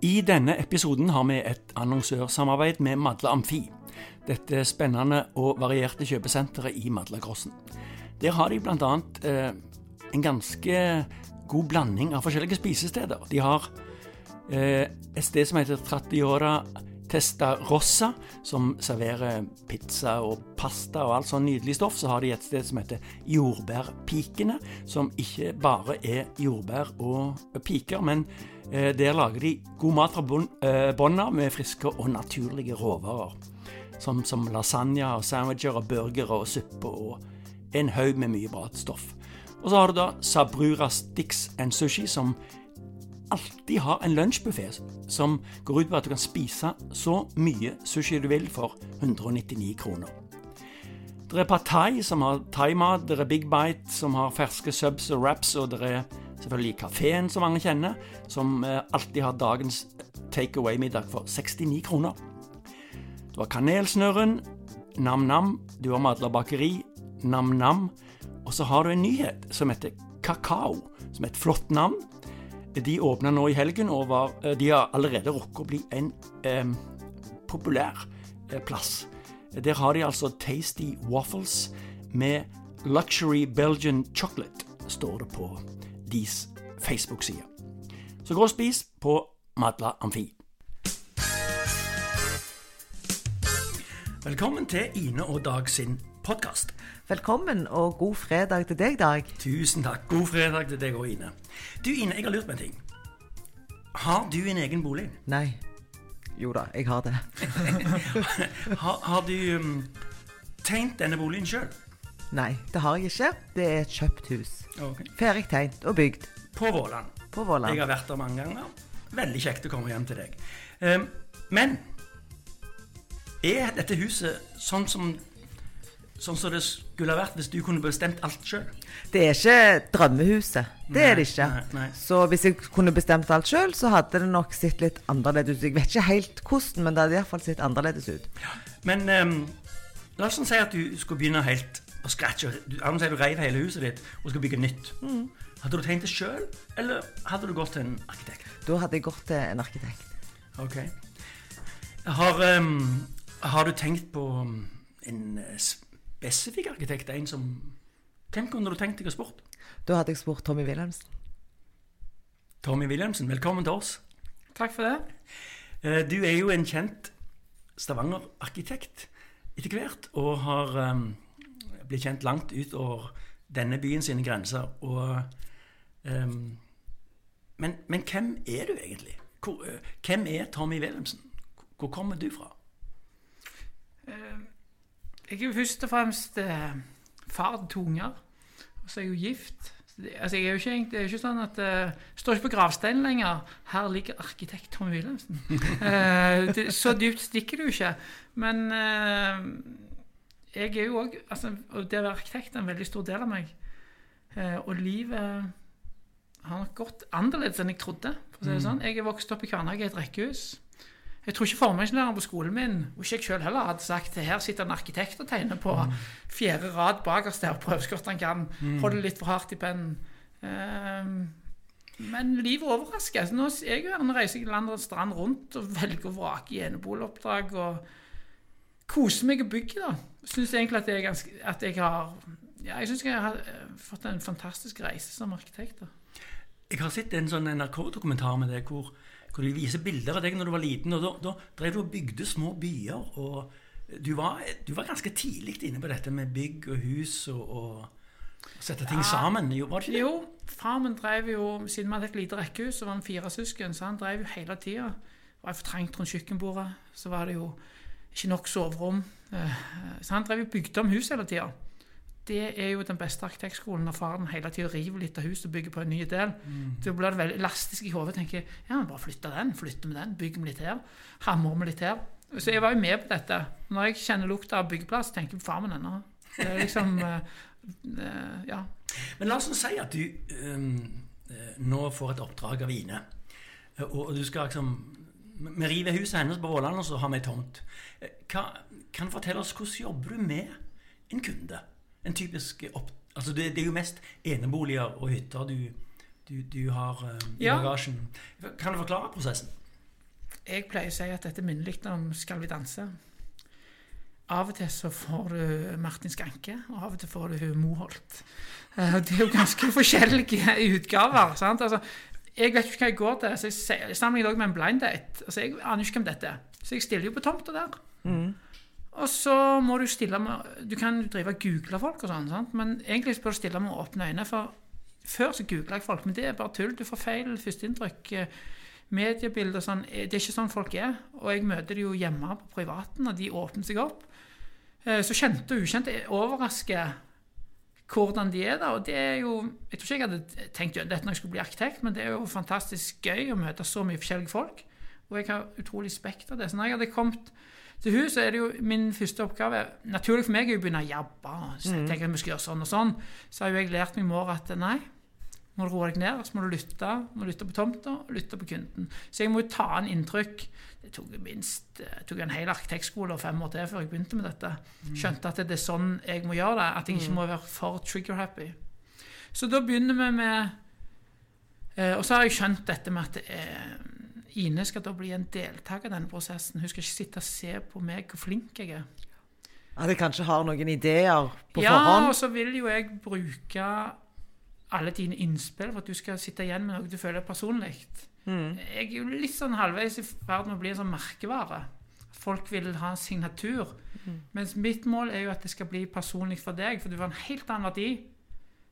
I denne episoden har vi et annonsørsamarbeid med Madla Amfi. Dette spennende og varierte kjøpesenteret i Madlagrossen. Der har de bl.a. Eh, en ganske god blanding av forskjellige spisesteder. De har eh, et sted som heter Trattiora Testa Rossa, som serverer pizza og pasta og alt sånn nydelig stoff. Så har de et sted som heter Jordbærpikene, som ikke bare er jordbær og piker, men der lager de god mat fra bånn av med friske og naturlige råvarer. Som, som lasagne og sandwicher og burgere og suppe og en haug med mye bra stoff. Og så har du da Sabrura Sticks and Sushi, som alltid har en lunsjbuffé som går ut på at du kan spise så mye sushi du vil for 199 kroner. Det er Pad Thai, som har thaimat, det er Big Bite, som har ferske subs og wraps, og det er selvfølgelig kafeen, som mange kjenner, som eh, alltid har dagens takeaway-middag for 69 kroner. Du har kanelsnurren, Nam-Nam, du har Madla bakeri, Nam-Nam, og så har du en nyhet som heter Kakao, som er et flott navn. De åpna nå i helgen, og var, eh, de har allerede rukket å bli en eh, populær eh, plass. Der har de altså Tasty Waffles med Luxury Belgian Chocolate, står det på deres Facebook-side. Så gå og spis på Madla Amfi. Velkommen til Ine og Dag sin podkast. Velkommen og god fredag til deg, Dag. Tusen takk. God fredag til deg og Ine. Du Ine, jeg har lurt på en ting. Har du en egen bolig? Nei. Jo da, jeg har det. har, har, du um, tegnet denne boligen sjøl? Nei, det har jeg ikke. Det er et kjøpt hus. Okay. Ferdig tegnet og bygd. På Våland. På Våland. Jeg har vært der mange ganger. Veldig kjekt å komme hjem til deg. Um, men er dette huset sånn som sånn som det skulle ha vært hvis du kunne bestemt alt sjøl? Det er ikke drømmehuset. Det nei, er det ikke. Nei, nei. Så hvis jeg kunne bestemt alt sjøl, så hadde det nok sett litt annerledes ut. Jeg vet ikke helt hvordan, men det hadde iallfall sett annerledes ut. Ja. Men um, la oss si at du skulle begynne helt på scratch. sier du reiv hele huset ditt og skal bygge nytt. Mm. Hadde du tenkt det sjøl, eller hadde du gått til en arkitekt? Da hadde jeg gått til en arkitekt. Ok. Har, um, har du tenkt på en uh, spesifikk arkitekt? En som Hvem kunne du tenkt deg å spurt? Da hadde jeg spurt Tommy Wilhelmsen. Tommy Wilhelmsen, velkommen til oss. Takk for det. Eh, du er jo en kjent Stavanger-arkitekt etter hvert, og har um, blitt kjent langt utover denne byen sine grenser. Og, um, men, men, hvem er du egentlig? Hvor, uh, hvem er Tommy Wilhelmsen? Hvor kommer du fra? Uh, jeg er jo først og fremst eh, far til to unger. Og så er jeg jo gift. Altså, jeg er jo ikke, det er jo ikke sånn at uh, står ikke på gravsteinen lenger 'Her ligger arkitekt Tommy Wilhelmsen'. uh, det, så dypt stikker det jo ikke. Men uh, jeg er jo òg altså, Og det å være arkitekt er en veldig stor del av meg. og livet har nok gått annerledes enn jeg trodde. for å si det mm. sånn. Jeg er vokst opp i Kværnhage i et rekkehus. Jeg tror ikke formannslæreren på skolen min, og ikke jeg selv heller, hadde sagt her sitter en arkitekt og tegner på mm. fjerde rad bakerst der og så godt han kan. Holde litt for hardt i pennen. Um, men livet overrasker. Så nå er jeg jo en reiser land og strand rundt og velger å vrake i eneboligoppdrag og koser meg og bygger, da. Syns egentlig at jeg, ganske, at jeg har ja, jeg syns jeg har eh, fått en fantastisk reise som arkitekt. da. Jeg har sett en sånn NRK-dokumentar med deg hvor hvor de viser bilder av deg når du var liten. og Da, da drev du og bygde små byer. og du var, du var, ganske tidlig inne på dette med bygg og hus og, og sette ting ja, sammen. Jo, var det ikke det? Jo, far min drev jo, siden vi hadde et lite rekkehus så var han fire søsken, så han drev jo hele tida. Var for trangt rundt kjøkkenbordet. Så var det jo ikke nok soverom. Eh, så han drev og bygde om hus hele tida det er jo den beste arkitektskolen når faren hele tida river litt av huset og bygger på en ny del. Mm. Da blir det veldig elastisk i hodet. tenker ja, bare flytter den, flytter med den, bygger vi litt her. Hamrer vi litt her. Så jeg var jo med på dette. Når jeg kjenner lukta av byggeplass, tenker jeg på far min ennå. Det er liksom uh, Ja. Men la oss si at du um, nå får et oppdrag av Ine, og du skal liksom Vi river huset hennes på Våland, og så har vi tomt. Kan, kan du fortelle oss hvordan jobber du med en kunde? en typisk opp... Altså det, det, er jo mest eneboliger og hytter du, du, du har uh, i ja. bagasjen. Kan du forklare prosessen? jeg pleier å si at dette minner litt om Skal vi danse. Av og til så får du Martin Skanke, og av og til får du Moholt. Uh, det er jo ganske forskjellige utgaver. sant? Altså, jeg vet ikke hva jeg går til. så Jeg sammenligner med en blind date. Altså, Jeg aner ikke hvem dette er. Så jeg stiller jo på tomta der. Mm. Og så må du stille med Du kan drive og google folk og sånn, men egentlig bør du stille med åpne øyne. For før så googla jeg folk, men det er bare tull. Du får feil førsteinntrykk. Mediebilder og sånn Det er ikke sånn folk er. Og jeg møter de jo hjemme på privaten, og de åpner seg opp. Eh, så kjente og ukjente overrasker hvordan de er der. Og det er jo Jeg tror ikke jeg hadde tenkt dette når jeg skulle bli arkitekt, men det er jo fantastisk gøy å møte så mye forskjellige folk. Og jeg har utrolig spekt av det. Så når jeg hadde kommet til hun så er det jo min første oppgave Naturlig for meg er jo å begynne å jabbe. Så jeg mm. tenker at vi skal gjøre sånn og sånn. Så har jo jeg lært i mor at nei, må du roe deg ned, så må du lytte. Må lytte på tomta og lytte på kunden. Så jeg må jo ta en inntrykk. Det tok minst jeg tok en hel arkitektskole og fem år til før jeg begynte med dette. Mm. Skjønte at det er sånn jeg må gjøre det. At jeg ikke mm. må være for trigger-happy. Så da begynner vi med eh, Og så har jeg skjønt dette med at eh, Ine skal da bli en deltaker i denne prosessen. Hun skal ikke sitte og se på meg hvor flink jeg er. At jeg kanskje har noen ideer på ja, forhånd? Ja, og så vil jo jeg bruke alle dine innspill for at du skal sitte igjen med noe du føler personlig. Mm. Jeg er jo litt sånn halvveis i ferd med å bli en sånn merkevare. Folk vil ha en signatur. Mm. Mens mitt mål er jo at det skal bli personlig for deg, for du får en helt annen verdi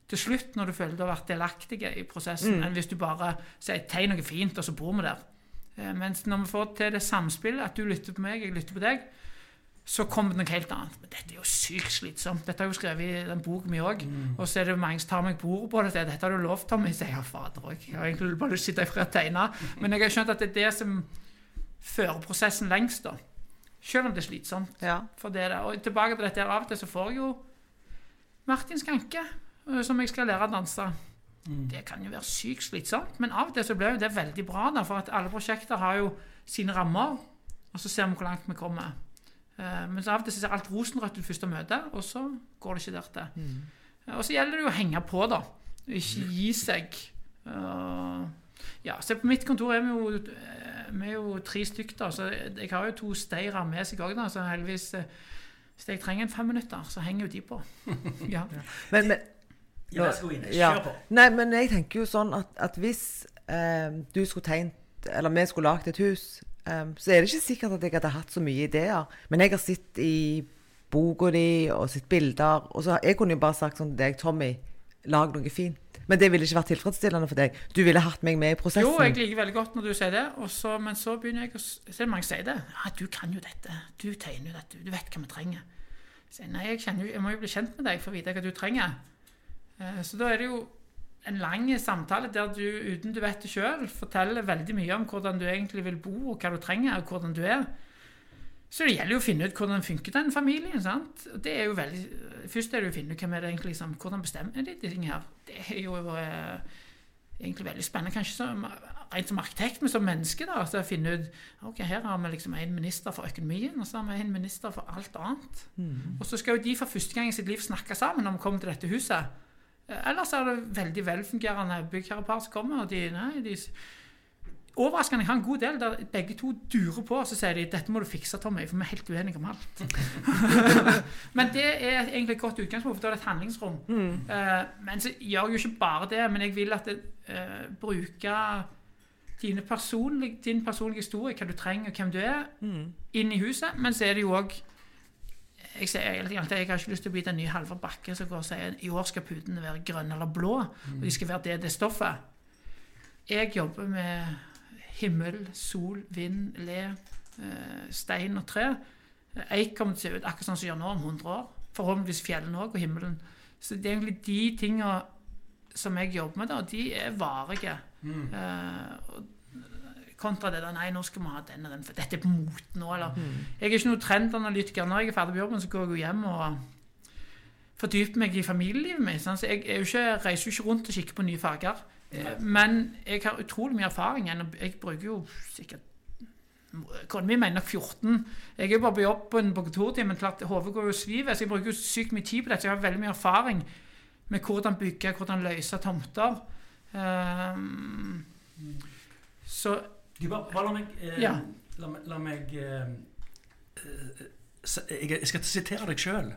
til slutt når du føler du har vært delaktig i prosessen, mm. enn hvis du bare sier 'tegn noe fint', og så bor vi der'. Eh, mens når vi får til det samspillet, at du lytter på meg, jeg lytter på deg, så kommer det noe helt annet. Men dette er jo sykt slitsomt. Dette har jeg jo skrevet i den boken min òg. Mm. Og så er det mange som tar meg på ordet på det. Dette har du lovt, Tommy. Jeg har fader òg. Jeg har egentlig bare lyst til å sitte ifra og tegne. Men jeg har skjønt at det er det som fører prosessen lengst, da. Selv om det er slitsomt. Ja. For det der. Og tilbake til dette her, av og til så får jeg jo Martin Skanke, eh, som jeg skal lære å danse. Mm. Det kan jo være sykt slitsomt, men av og til så blir jo det veldig bra. Da, for at alle prosjekter har jo sine rammer, og så ser vi hvor langt vi kommer. Uh, men så av og til ser alt rosenrødt ut første møte, og så går det ikke dertil. Mm. Uh, og så gjelder det jo å henge på, da. Ikke gi seg. Uh, ja, se på mitt kontor er vi jo, vi er jo tre stykker, så jeg har jo to steirer med seg òg, så heldigvis Hvis jeg trenger en fem minutter, så henger jo de på. ja. men, men ja, ja. Kjør på. Nei, men jeg tenker jo sånn at, at hvis eh, du skulle tegnet Eller vi skulle lagd et hus, eh, så er det ikke sikkert at jeg hadde hatt så mye ideer. Men jeg har sett i boka di og sett bilder, og så jeg kunne jo bare sagt sånn til deg, Tommy, lag noe fint. Men det ville ikke vært tilfredsstillende for deg. Du ville hatt meg med i prosessen. Jo, jeg liker veldig godt når du sier det, så, men så begynner jeg å Så mange sier det. Ja, du kan jo dette. Du tegner jo dette. Du vet hva vi trenger. Så, nei, jeg, kjenner, jeg må jo bli kjent med deg for å vite hva du trenger. Eh, så da er det jo en lang samtale der du, uten du vet det sjøl, forteller veldig mye om hvordan du egentlig vil bo, og hva du trenger, og hvordan du er. Så det gjelder jo å finne ut hvordan funker den familien. sant? Det er jo veldig, Først er det å finne ut hvem er det egentlig, som, hvordan bestemmer de tingene her. Det er jo eh, egentlig veldig spennende, kanskje som, rent som arkitekt, men som menneske. da, så å finne ut ok, Her har vi liksom en minister for økonomien, og så har vi en minister for alt annet. Mm. Og så skal jo de for første gang i sitt liv snakke sammen når vi kommer til dette huset. Ellers er det veldig velfungerende byggherrepar som kommer. og de, nei, de Overraskende, har en god del der begge to durer på og så sier de dette må du fikse, Tommy, for vi er helt uenige om alt. men det er egentlig et godt utgangspunkt, for da er det et handlingsrom. Mm. Uh, men så gjør jeg jo ikke bare det, men jeg vil at det uh, bruker personlige, din personlige historie, hva du trenger, og hvem du er, mm. inn i huset. Men så er det jo òg jeg ser, jeg, jeg har ikke lyst til å bli den nye Halvor Bakke som går og sier i år skal putene være grønne eller blå. Og de skal være det, det stoffet. Jeg jobber med himmel, sol, vind, le, eh, stein og tre. Eik kommer til å se ut akkurat sånn som gjør nå om 100 år. Forhåpentligvis fjellene òg, og himmelen. Så det er egentlig de tinga som jeg jobber med, da, de er varige. Mm. Uh, kontra det der Nei, nå skal vi ha den og den, for dette er på moten nå. Eller mm. Jeg er ikke noen trendanalytiker. Når jeg er ferdig på jobben, så går jeg hjem og fordyper meg i familielivet mitt. Så jeg, jo ikke, reiser jo ikke rundt og kikker på nye farger. Men jeg har utrolig mye erfaring. Jeg bruker jo sikkert Kona mi mener nok 14. Jeg er jo bare på jobb på en kontortid, men klart hodet går jo svivet, så jeg bruker jo sykt mye tid på dette. Jeg har veldig mye erfaring med hvordan bygge, hvordan løse tomter. Um, så du, bare, bare la meg eh, ja. La, la meg eh, eh, jeg, jeg skal sitere deg sjøl.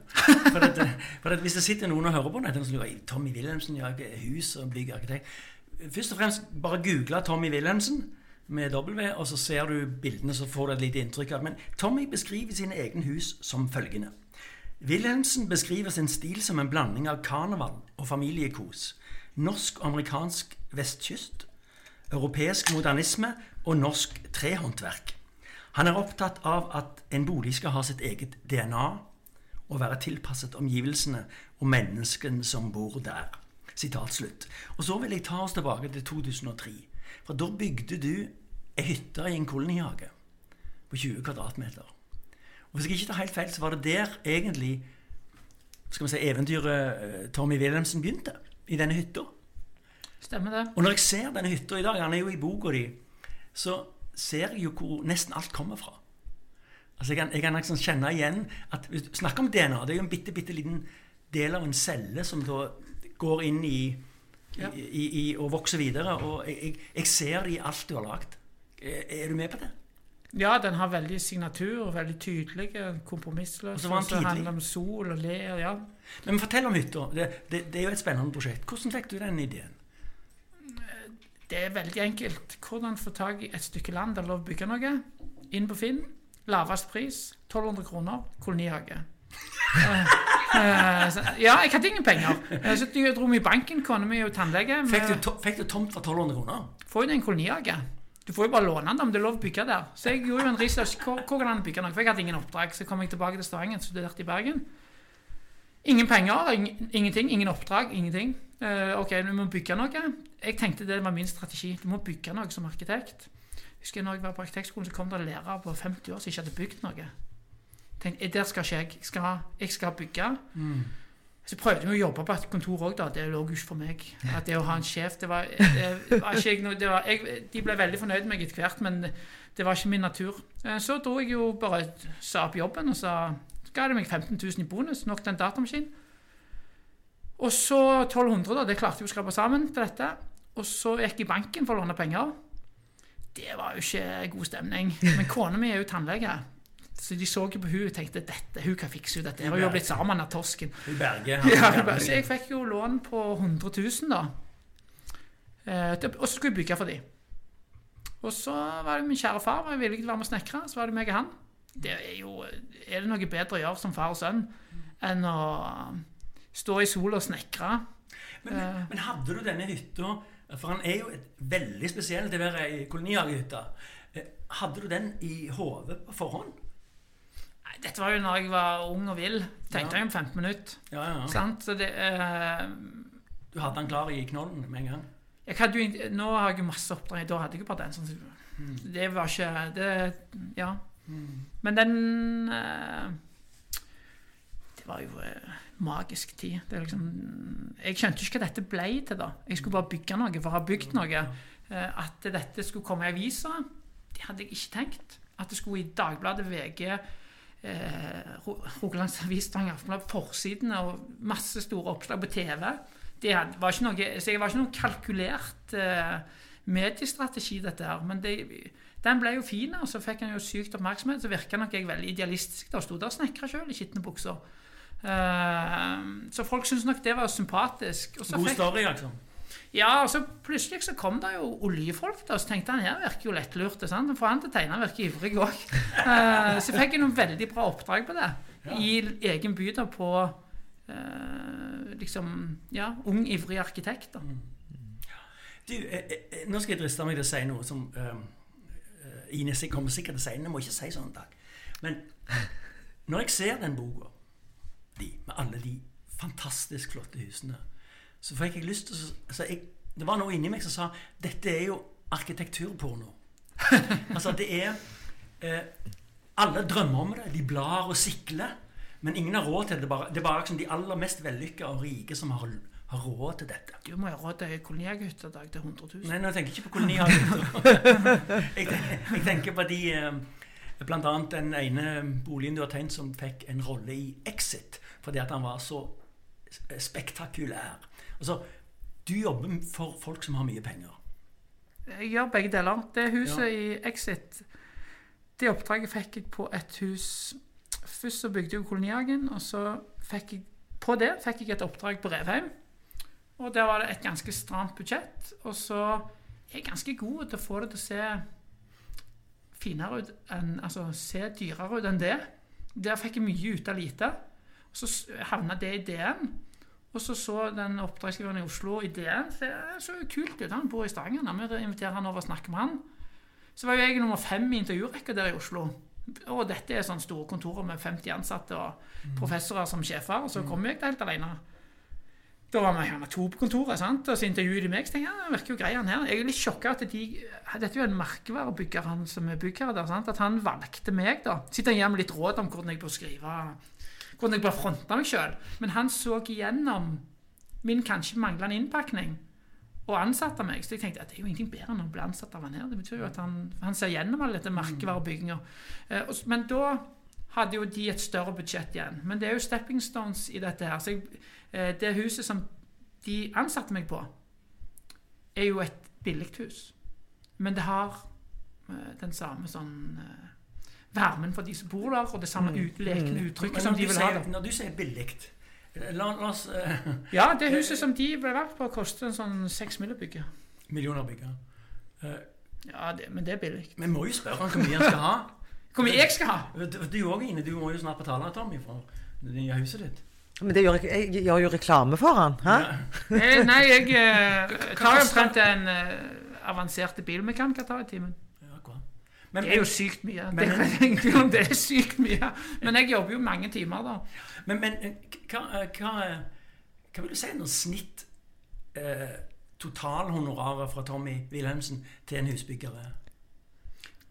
Eh, hvis det sitter noen og hører på dette, så lurer jeg, Tommy Wilhelmsen ja, hus og byggarkitekt. Først og fremst bare google Tommy Wilhelmsen med W, og så ser du bildene, så får du et lite inntrykk av det. Men Tommy beskriver sine egne hus som følgende. Wilhelmsen beskriver sin stil som en blanding av karneval og familiekos. Norsk og amerikansk vestkyst, europeisk modernisme og norsk trehåndverk. Han er opptatt av at en bolig skal ha sitt eget DNA og være tilpasset omgivelsene og menneskene som bor der. Sitat slutt. Og så vil jeg ta oss tilbake til 2003. For da bygde du ei hytte i en kolonihage på 20 kvadratmeter. Og hvis jeg ikke tar helt feil, så var det der egentlig skal vi si, eventyret eh, Tommy Wilhelmsen begynte. I denne hytta. Stemmer det. Og når jeg ser denne hytta i dag, han er jo i boka di, så ser jeg jo hvor nesten alt kommer fra. Altså Jeg kan, jeg kan liksom kjenne igjen at snakker om DNA. Det er jo en bitte, bitte liten del av en celle som da går inn i, Ja. i, i, i og vokser videre. Og jeg, jeg, ser det i alt du har lagd. Er, er du med på det? Ja, den har veldig signatur, veldig tydelig, kompromissløs. Så og så handler det om sol og ler, ja. Men fortell om hytta. Det, det, det er jo et spennende prosjekt. Hvordan fikk du den ideen? Det er veldig enkelt. Hvordan få tak i et stykke land der det er lov å bygge noe? Inn på Finn. Lavest pris. 1200 kroner. Kolonihage. Eh, eh, så- ja, jeg hadde ingen penger. Så jeg dro meg i banken. Kona mi jo tannlege. Fikk du, fikk du tomt for 1200 kroner? får jo det en kolonihage. Du får jo bare låne den om det er lov å bygge der. Så jeg gjorde jo en research. Hvor, hvor kan han bygge noe? For jeg hadde ingen oppdrag. Så kom jeg tilbake til Stavanger, studerte i Bergen. Ingen penger, ing, ingenting. Ingen oppdrag, ingenting. Eh, ok, vi må bygge noe. Jeg tenkte det var min strategi. Du må bygge noe som arkitekt. Jeg husker når jeg var på arkitektskolen, så kom det lærere på 50 år som ikke hadde bygd noe. Tenkte, der skal ikke jeg. Jeg skal, jeg skal bygge. Så prøvde vi å jobbe på et kontor òg, da. Det lå jo ikke for meg. At det å ha en sjef det var, det var ikke jeg, det var, jeg, De ble veldig fornøyd med meg etter hvert, men det var ikke min natur. Eh, Så dro jeg jo bare sa opp jobben og sa ga de meg 15 000 i bonus, nok til en datamaskin. Og så 1200, da. Det klarte jeg å skrape sammen til dette. Og så gikk jeg i banken for å låne penger. Det var jo ikke god stemning. Men kona mi er jo tannlege. Så de så jo på hun og tenkte dette, hun kan fikse jo dette. Hun har jo blitt sammen av torsken. I Berge? Ja, så jeg fikk jo lån på 100 000 da. Eh, og så skulle jeg bygge for dem. Og så var det min kjære far var villig til å være med og snekre. Så var det meg og han. Det er jo Er det noe bedre å gjøre som far og sønn enn å stå i sola og snekre? Men, men, men hadde du denne hytta For han er jo et veldig spesiell til å være i kolonihagehytta. Eh, Hadde du den i hodet på forhånd? Nei, dette var jo når jeg var ung og vill. Tenkte Ja. jeg om 15 minutter. Ja, ja. Sant? Så det eh, Du hadde den klar i knollen med en gang? Jo, nå har jeg masse oppdrag. Da hadde jeg jo bare den. Sånn, Mm. det var ikke det, Ja. Men den eh, Det var jo eh, magisk tid. Det er liksom, jeg skjønte ikke hva dette ble til. da. Jeg skulle bare bygge noe for å ha bygd noe. Eh, at dette skulle komme i avisa, det hadde jeg ikke tenkt. At det skulle i Dagbladet, VG, eh, Ro- Rogalands Avis, Stavanger Aftenblad, forsidene og masse store oppslag på TV. Det var ikke noe, så jeg var ikke noen kalkulert eh, mediestrategi, dette her. Men det, den ble jo fin, og så fikk han jo sykt oppmerksomhet. Så virka nok jeg veldig idealistisk. Da sto der og snekra sjøl i skitne bukser. Eh, så folk syntes nok det var sympatisk. God fikk- story, altså. ja, og så plutselig så kom det jo oljefolk, da, så tenkte han her virker jo lettlurt. sant? For han til tegner virker ivrig òg. så fikk jeg noen veldig bra oppdrag på det. I egen by da på eh, liksom Ja, ung, ivrig arkitekt. da. Du, eh, eh, nå skal jeg driste meg til å si noe som eh, Ines jeg kommer sikkert til å si. Jeg må ikke si sånn, takk. Men når jeg ser den boka, de, med alle de fantastisk flotte husene, så fikk jeg lyst til å altså jeg, Det var noe inni meg som sa dette er jo arkitekturporno. altså, det er eh, Alle drømmer om det. De blar og sikler. Men ingen har råd til det. Det er bare, det er bare liksom de aller mest vellykka og rike som har, har råd til dette. Du må ha råd til kolonihagehytte til 100 000. Nei, nå tenker jeg ikke på kolonihagehytter. jeg, tenker på de Bl.a. Blant annet den ene boligen du har tegnet som fikk en rolle i Exit fordi at han var så spektakulær. Altså, du jobber for folk som har mye penger. Jeg gjør begge deler. Det huset Ja. i Exit det oppdraget fikk jeg på et hus Først så bygde jeg Kolonihagen, og så fikk jeg på det fikk jeg et oppdrag på Revheim. Og der var det et ganske stramt budsjett. Og så er jeg ganske god til å få det til å se finere ut enn Altså se dyrere ut enn det. Der fikk jeg mye ut av lite. Og så havna det i DN. Og så så den oppdragsgiveren i Oslo i DN. det det så jo kult ut. Han bor i Stavanger. Vi inviterer han over og snakker med han. Så var jo jeg nummer fem i intervjurekka der i Oslo. Og dette er sånne store kontorer med 50 ansatte og professorer som sjefer. Og så kom jeg der helt alene. Da var vi gjerne to på kontoret, sant? og så intervjuet de meg. Så tenkte jeg, ja, det virker jo grei han her. Jeg er litt sjokka at de Dette er jo en merkevarebygger, han som er byggherre der. sant? At han valgte meg, da. Sitter han gir meg litt råd om hvordan jeg bør skrive Hvordan jeg bør fronte meg sjøl. Men han så igjennom min kanskje manglende innpakning og ansatte meg. Så jeg tenkte at det er jo ingenting bedre enn å bli ansatt av han her. Det betyr jo at han, han ser gjennom all dette merkevarebygginga. Eh, men da hadde jo de et større budsjett igjen. Men det er jo stepping stones i dette her. Så jeg, eh, det huset som de ansatte meg på, er jo et billig hus. Men det har eh, den samme sånn eh, varmen for de som bor der, og det samme ut, lekende Men uttrykket som de du vil ha det. Når du sier billig La, la oss uh, Ja, det huset som de ble verdt på, koster en sånn seks mill. å bygge. Millioner bygge. Uh, Ja, det, men det er billig. Vi må jo spørre han hvor mye han skal ha. Hvor mye jeg skal ha? Du, du òg, Ine. Du må jo snart betale Tommy for det nye huset ditt. Men det gjør jeg, jeg gjør jo reklame for han. Hæ? Ja. Eh, nei, jeg eh, tar omtrent en uh, avanserte bilmekaniker tar i timen. Ja. Men, Det er jo sykt mye. Men- det, er det er sykt mye. Men jeg jobber jo mange timer, da. men, men eh, hva, eh, hva, eh, hva vil du si er noe snitt eh, totalhonoraret fra Tommy Wilhelmsen til en husbygger er?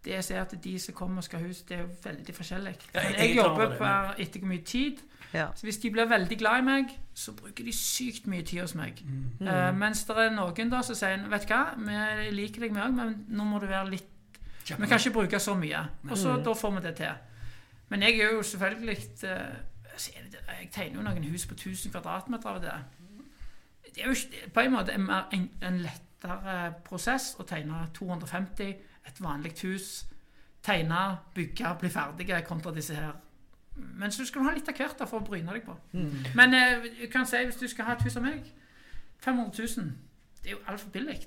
Det jeg ser at de som kommer og skal ha hus, det er jo veldig forskjellig. Ja, jeg- er jobber per etter hvor mye tid. Ja. Så hvis de blir veldig glad i meg, så bruker de sykt mye tid hos meg. Eh, mens det er noen da som sier vet du hva, vi liker deg vi òg, men nå må du være litt Vi kan ikke bruke så mye. Og så da får vi det til. Men jeg er jo selvfølgelig det- Jeg tegner jo noen hus på 1000 kvadratmeter av det. Det er jo ikke- på en måte en, en lettere prosess å tegne 250, et vanlig hus. Tegne, bygge, bli ferdige kontra disse her. Men så skal du ha litt av hvert da, for å bryne deg på. Men eh, jeg kan si, hvis du skal ha et hus av meg 500 000. Det er jo altfor billig.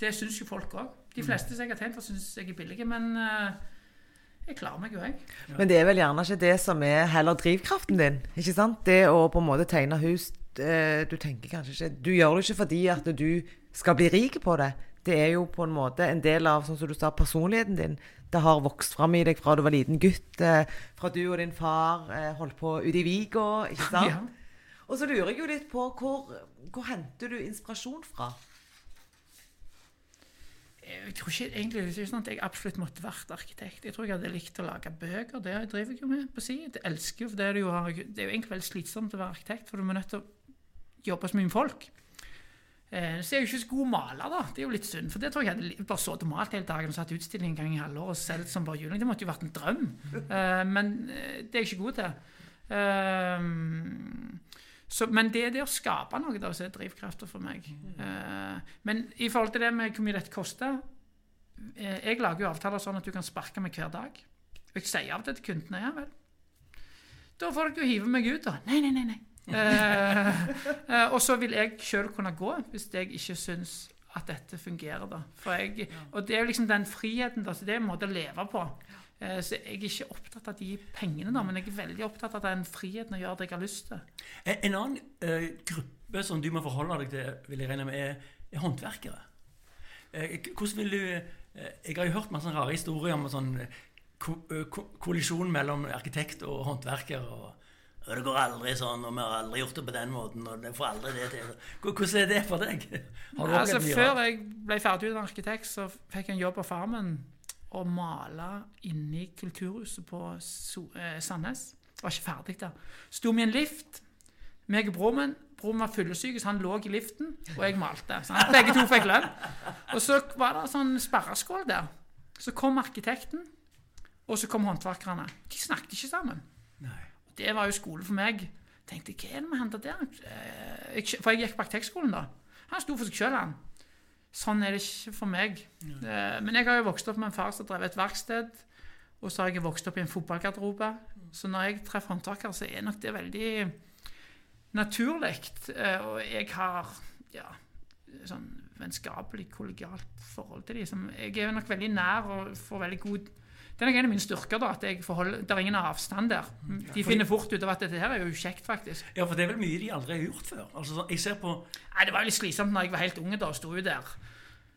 Det syns jo folk òg. De fleste som jeg har tegnet for, syns jeg er billige, men eh, jeg klarer meg jo, jeg. Men det er vel gjerne ikke det som er heller drivkraften din. ikke sant? Det å på en måte tegne hus eh, Du tenker kanskje ikke Du gjør det ikke fordi at du skal bli rik på det. Det er jo på en måte en del av sånn som du sa, personligheten din. Det har vokst fram i deg fra du var liten gutt, eh, fra du og din far eh, holdt på ute i Viga. ikke sant? Ja. Og så lurer jeg jo litt på hvor, hvor henter du inspirasjon fra? Jeg tror ikke egentlig det er sånn at jeg absolutt måtte vært arkitekt. Jeg tror jeg hadde likt å lage bøker. Det driver jeg jo med på si. Jeg elsker jo, for det er, jo, det er jo egentlig veldig slitsomt å være arkitekt, for du er nødt til å jobbe så mye med folk. Eh, så jeg jo ikke så god maler, da. Det er jo litt synd. For det tror jeg hadde bare sittet og malt hele dagen og satt utstilling en gang i halvåret og solgt som bare juling. Det måtte jo vært en drøm. Eh, men eh, det er jeg ikke god til. Eh, så, men det er det å skape noe da, som er drivkrafta for meg. Eh, men i forhold til det med hvor mye dette koster eh, Jeg lager jo avtaler sånn at du kan sparke meg hver dag. Og jeg sier av til til kundene ja vel. Da får dere jo hive meg ut, da. Nei, nei, nei. nei. Eh, eh, og så vil jeg sjøl kunne gå hvis jeg ikke syns at dette fungerer. da. For jeg, og det er jo liksom den friheten, da, så det er en måte å leve på. Eh, så jeg er ikke opptatt av de pengene, da, men jeg er veldig opptatt av den friheten å gjøre det jeg har lyst til. En, en annen eh, gruppe som du må forholde deg til, vil jeg regne med, er, er håndverkere. Eh, hvordan vil du Jeg har jo hørt masse rare historier om sånn ko, ko, kollisjon mellom arkitekt og håndverker. og «Ja, det går aldri sånn, og vi har aldri gjort det på den måten. og det får aldri det til. Hvordan er det for deg? Har du Altså, før jeg ble ferdig utdannet arkitekt, så fikk jeg en jobb på Farmen å male inni kulturhuset på eh, Sandnes. Jeg var ikke ferdig der. Sto vi i en lift, meg og broren. Broren var fyllesyk, så han lå i liften, og jeg malte. Sant? Begge to fikk lønn. Og så var det sånn sperreskål der. Så kom arkitekten, og så kom håndverkerne. De snakket ikke sammen. Nei. Det var jo skole for meg. tenkte hva er det med han der? Eh, Jeg, for jeg gikk på arkitektskolen da. Han sto for seg sjøl, han. Sånn er det ikke for meg. Eh, Men jeg har jo vokst opp med en far som drev et verksted. Og så har jeg vokst opp i en fotballgarderobe. Så når jeg treffer håndverkere, så er nok det veldig naturlig. Eh, og jeg har ja, sånn vennskapelig, kollegialt forhold til dem. Jeg er nok veldig nær og får veldig god det er nok en av mine styrker. da, at jeg forholder, Det er ingen avstand der. De finner fort ut av at dette her er jo kjekt, faktisk. Ja, for det er vel mye de aldri har gjort før. Altså, jeg ser på... Nei, Det var jo litt slitsomt når jeg var helt unge da, og sto jo der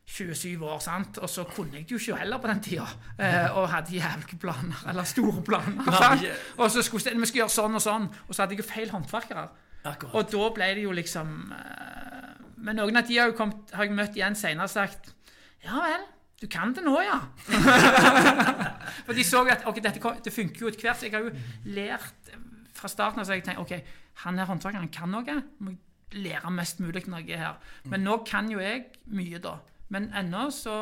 27 år, sant? og så kunne jeg jo ikke heller på den tida. Eh, og hadde jævlige planer, eller store planer. sant? Og så skulle vi skulle gjøre sånn og sånn, og så hadde jeg jo feil håndverkere. Akkurat. Og da ble det jo liksom eh, Men noen av de har, jo kommet, har jeg møtt igjen senere og sagt Ja vel, du kan det nå, ja. For de så at ok, dette det funker jo etter hvert. Så jeg har jo lært fra starten av så jeg tenkte ok, han her håndverkeren kan noe. Må lære mest mulig når jeg er her. Men nå kan jo jeg mye, da. Men ennå så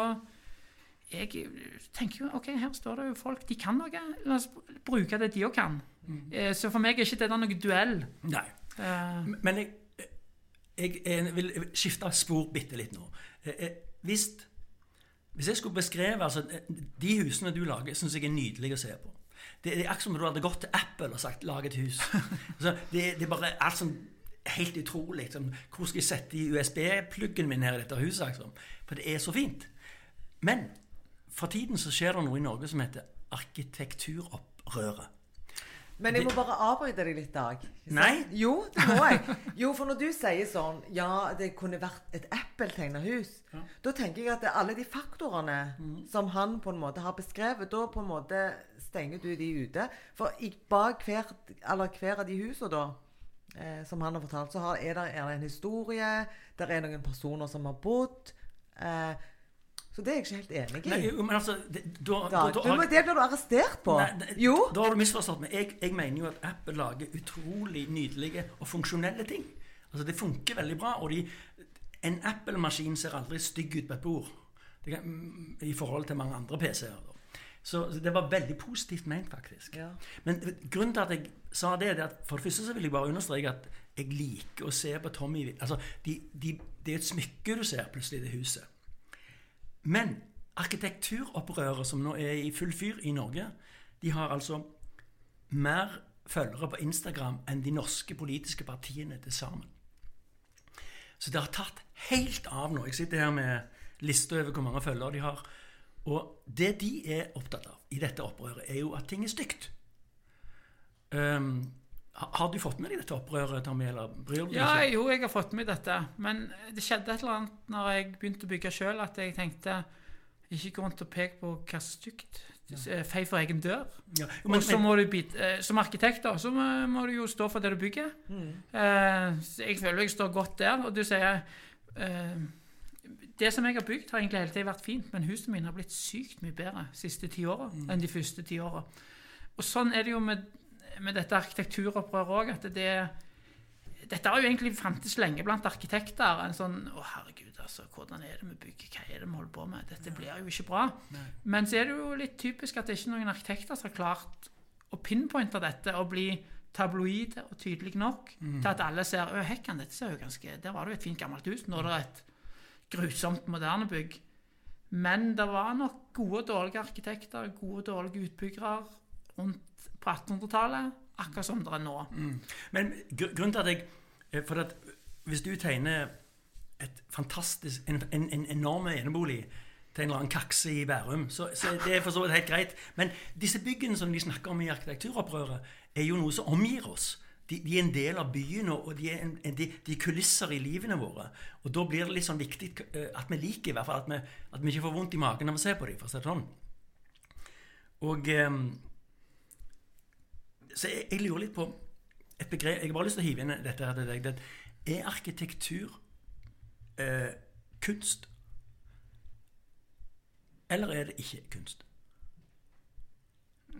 jeg tenker jo OK, her står det jo folk. De kan noe. La oss bruke det de òg kan. Mm. Så for meg er ikke dette noe duell. Nei. Uh, Men jeg, jeg, jeg, vil skifte spor bitte litt nå. Hvis, hvis jeg skulle beskrive altså, De husene du lager, syns jeg er nydelige å se på. Det, det er akkurat som om du hadde gått til Apple og sagt 'lag et hus'. altså, det, det, er bare alt sånn helt utrolig. Liksom. Hvor skal jeg sette i USB-pluggen min her i dette huset? Liksom? For det er så fint. Men for tiden så skjer det noe i Norge som heter arkitekturopprøret. Men jeg må bare avbryte deg litt, Dag. Nei? Jo, det må jeg. Jo, for når du sier sånn Ja, det kunne vært et Apple-tegna hus. Ja. Da tenker jeg at alle de faktorene mm. som han på en måte har beskrevet, da på en måte stenger du de ute. For bak hver, hver av de husene, da eh, som han har fortalt, så har, er, det, en historie. Det er noen personer som har bodd. Eh, så det er jeg ikke helt enig i. Nei, men altså, det, da, da, da, da, det blir du arrestert på. Nei, jo. Da har du misforstått meg. Jeg, jeg, mener jo at Apple lager utrolig nydelige og funksjonelle ting. Altså Det funker veldig bra. Og de, en Apple-maskin ser aldri stygg ut på et bord kan, mm, i forhold til mange andre PC-er. Så det var veldig positivt ment, faktisk. Ja. Men grunnen til at jeg sa det, er at for det første så vil jeg bare understreke at jeg liker å se på Tommy altså, de, de, Det er et smykke du ser plutselig i det huset. Men arkitekturopprøret som nå er i full fyr i Norge, de har altså mer følgere på Instagram enn de norske politiske partiene til sammen. Så det har tatt helt av nå. Jeg sitter her med liste over hvor mange følgere de har. Og det de er opptatt av i dette opprøret, er jo at ting er stygt. Um, har du fått med deg dette opprøret, Tommy? eller bryr du deg Ja, jo, jeg har fått med dette. Men det skjedde et eller annet når jeg begynte å bygge sjøl, at jeg tenkte ikke gå rundt og peke på hva stygt. Ja. Fei for egen dør. Ja. Men, og så må du bit, eh, Som arkitekt da, så må, må, du jo stå for det du bygger. Mm. Eh, jeg føler jeg står godt der. Og du sier eh, det som jeg har bygd, har egentlig hele tiden vært fint, men huset mine har blitt sykt mye bedre de siste ti åra mm. enn de første ti åra. Og sånn er det jo med, med dette arkitekturopprøret òg, at det dette har jo egentlig fantes lenge blant arkitekter. en sånn, å herregud, altså, Hvordan er det vi bygger? Hva er det vi holder på med? Dette blir jo ikke bra. Nei. Men så er det jo litt typisk at det er ikke noen arkitekter som har klart å pinpointe dette og bli tabloide og tydelig nok mm. til at alle ser hekkan, dette ser jo ganske, Der var det jo et fint, gammelt hus. Nå er det et grusomt moderne bygg. Men det var nok gode og dårlige arkitekter, gode og dårlige utbyggere rundt på 1800-tallet, akkurat som det er nå. Mm. Men grunnen til at jeg eh, For at hvis du tegner et fantastisk, en, en, en enorm enebolig til en eller annen kakse i Bærum, så, så det er for så vidt helt greit. Men disse byggene som de snakker om i arkitekturopprøret, er jo noe som omgir oss de, de, er en del av byen, og de er, en, de, de er, kulisser i livene våre. Og da blir det litt sånn viktig eh, at vi liker i hvert fall at vi, at vi ikke får vondt i magen når vi ser på dem. for å si det sånn. Og um, Så jeg, jeg, lurer litt på et begrep Jeg har bare lyst til å hive inn dette her til deg. Det, er arkitektur eh, kunst? Eller er det ikke kunst?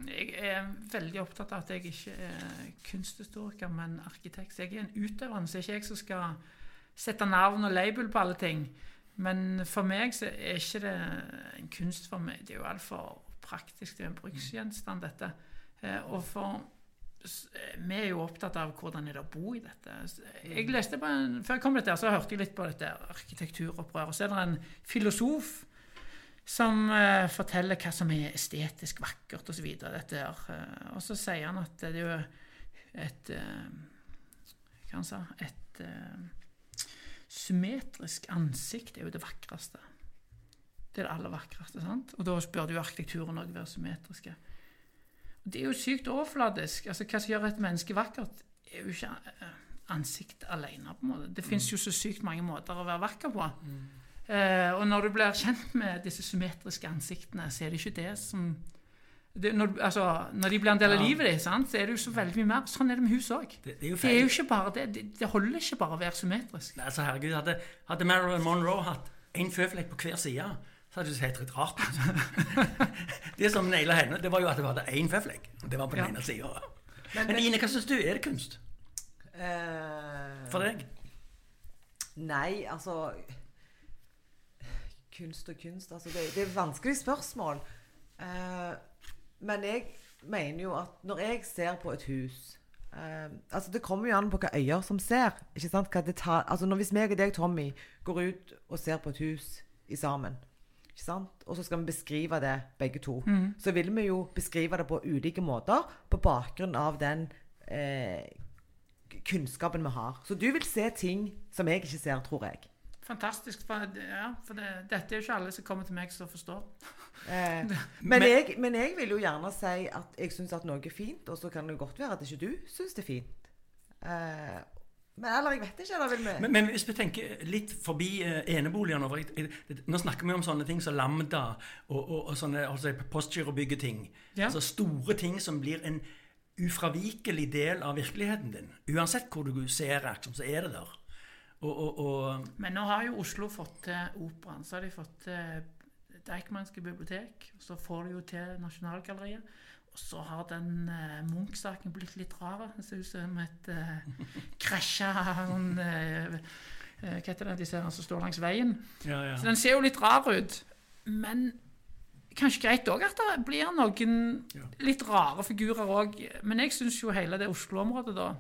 Jeg er veldig opptatt av at jeg ikke er kunsthistoriker, men arkitekt. Så jeg er en utøver, så det er ikke jeg som skal sette navn og label på alle ting. Men for meg så er ikke det en kunstform. Det er jo altfor praktisk. Det er en bruksgjenstand, dette. Eh, og for vi er jo opptatt av hvordan er det å bo i dette. Jeg leste på en, Før jeg kom dit der, så hørte jeg litt på dette arkitekturopprøret. Så er det en filosof som uh, forteller hva som er estetisk vakkert osv. Uh, og så sier han at det er jo et uh, Hva han sa Et uh, symmetrisk ansikt er jo det vakreste. Det er det aller vakreste. sant? Og da burde jo arkitekturen òg være symmetriske. Det er jo sykt overfladisk. altså Hva som gjør et menneske vakkert, er jo ikke ansikt alene. på en måte. Det fins jo så sykt mange måter å være vakker på. Mm. Eh, og når du blir kjent med disse symmetriske ansiktene, så er det ikke det som det, når, altså, når, de blir en del av ja. livet ditt, så er det jo så veldig mye mer. Sånn er det med hus òg. Det, det, det, er jo ikke bare det. Det, det holder ikke bare å være symmetrisk. Nei, altså herregud, Hadde, hadde Marilyn Monroe hatt én føflekk på hver side, så hadde det sett litt rart det som naila henne, det var jo at det var én føflekk. Det var på den ja. ene sida. Men, men, Ine, hva syns du? Er det kunst? Uh, For deg? Nei, altså kunst og kunst. Altså det, det er vanskelig spørsmål. Uh, men jeg mener jo at når jeg ser på et hus uh, altså Det kommer jo an på hva øyer som ser. ikke sant? Tar, altså når Hvis meg og deg, Tommy, går ut og ser på et hus i sammen? Og så skal vi beskrive det begge to, mm. så vil vi jo beskrive det på ulike måter på bakgrunn av den eh, kunnskapen vi har. Så du vil se ting som jeg ikke ser, tror jeg fantastisk. For, ja, for det, dette er jo ikke alle som kommer til meg som forstår. Eh, men, jeg, men, jeg, vil jo gjerne si at jeg syns at noe er fint, og så kan det godt være at ikke du syns det er fint. Eh, men eller jeg vet ikke. Eller vil vi men, men, hvis vi tenker litt forbi eh, eneboligene Nå snakker vi om sånne ting som Lambda og, og, og sånne altså postgirobyggeting. Ja. Altså store ting som blir en ufravikelig del av virkeligheten din. Uansett hvor du ser action, så er det der. Og, og, og, Men nå har jo Oslo fått til operaen. Så har de fått til Deichmanske bibliotek. Så får de jo til Nasjonalgalleriet. Og så har den uh, Munch-saken blitt litt rar. Det ser ut som et uh, krasja uh, Hva heter det, de ser som står langs veien. Ja, ja. Så den ser jo litt rar ut. Men kanskje greit òg at det blir noen ja. litt rare figurer òg. Men jeg syns jo hele det Oslo-området, da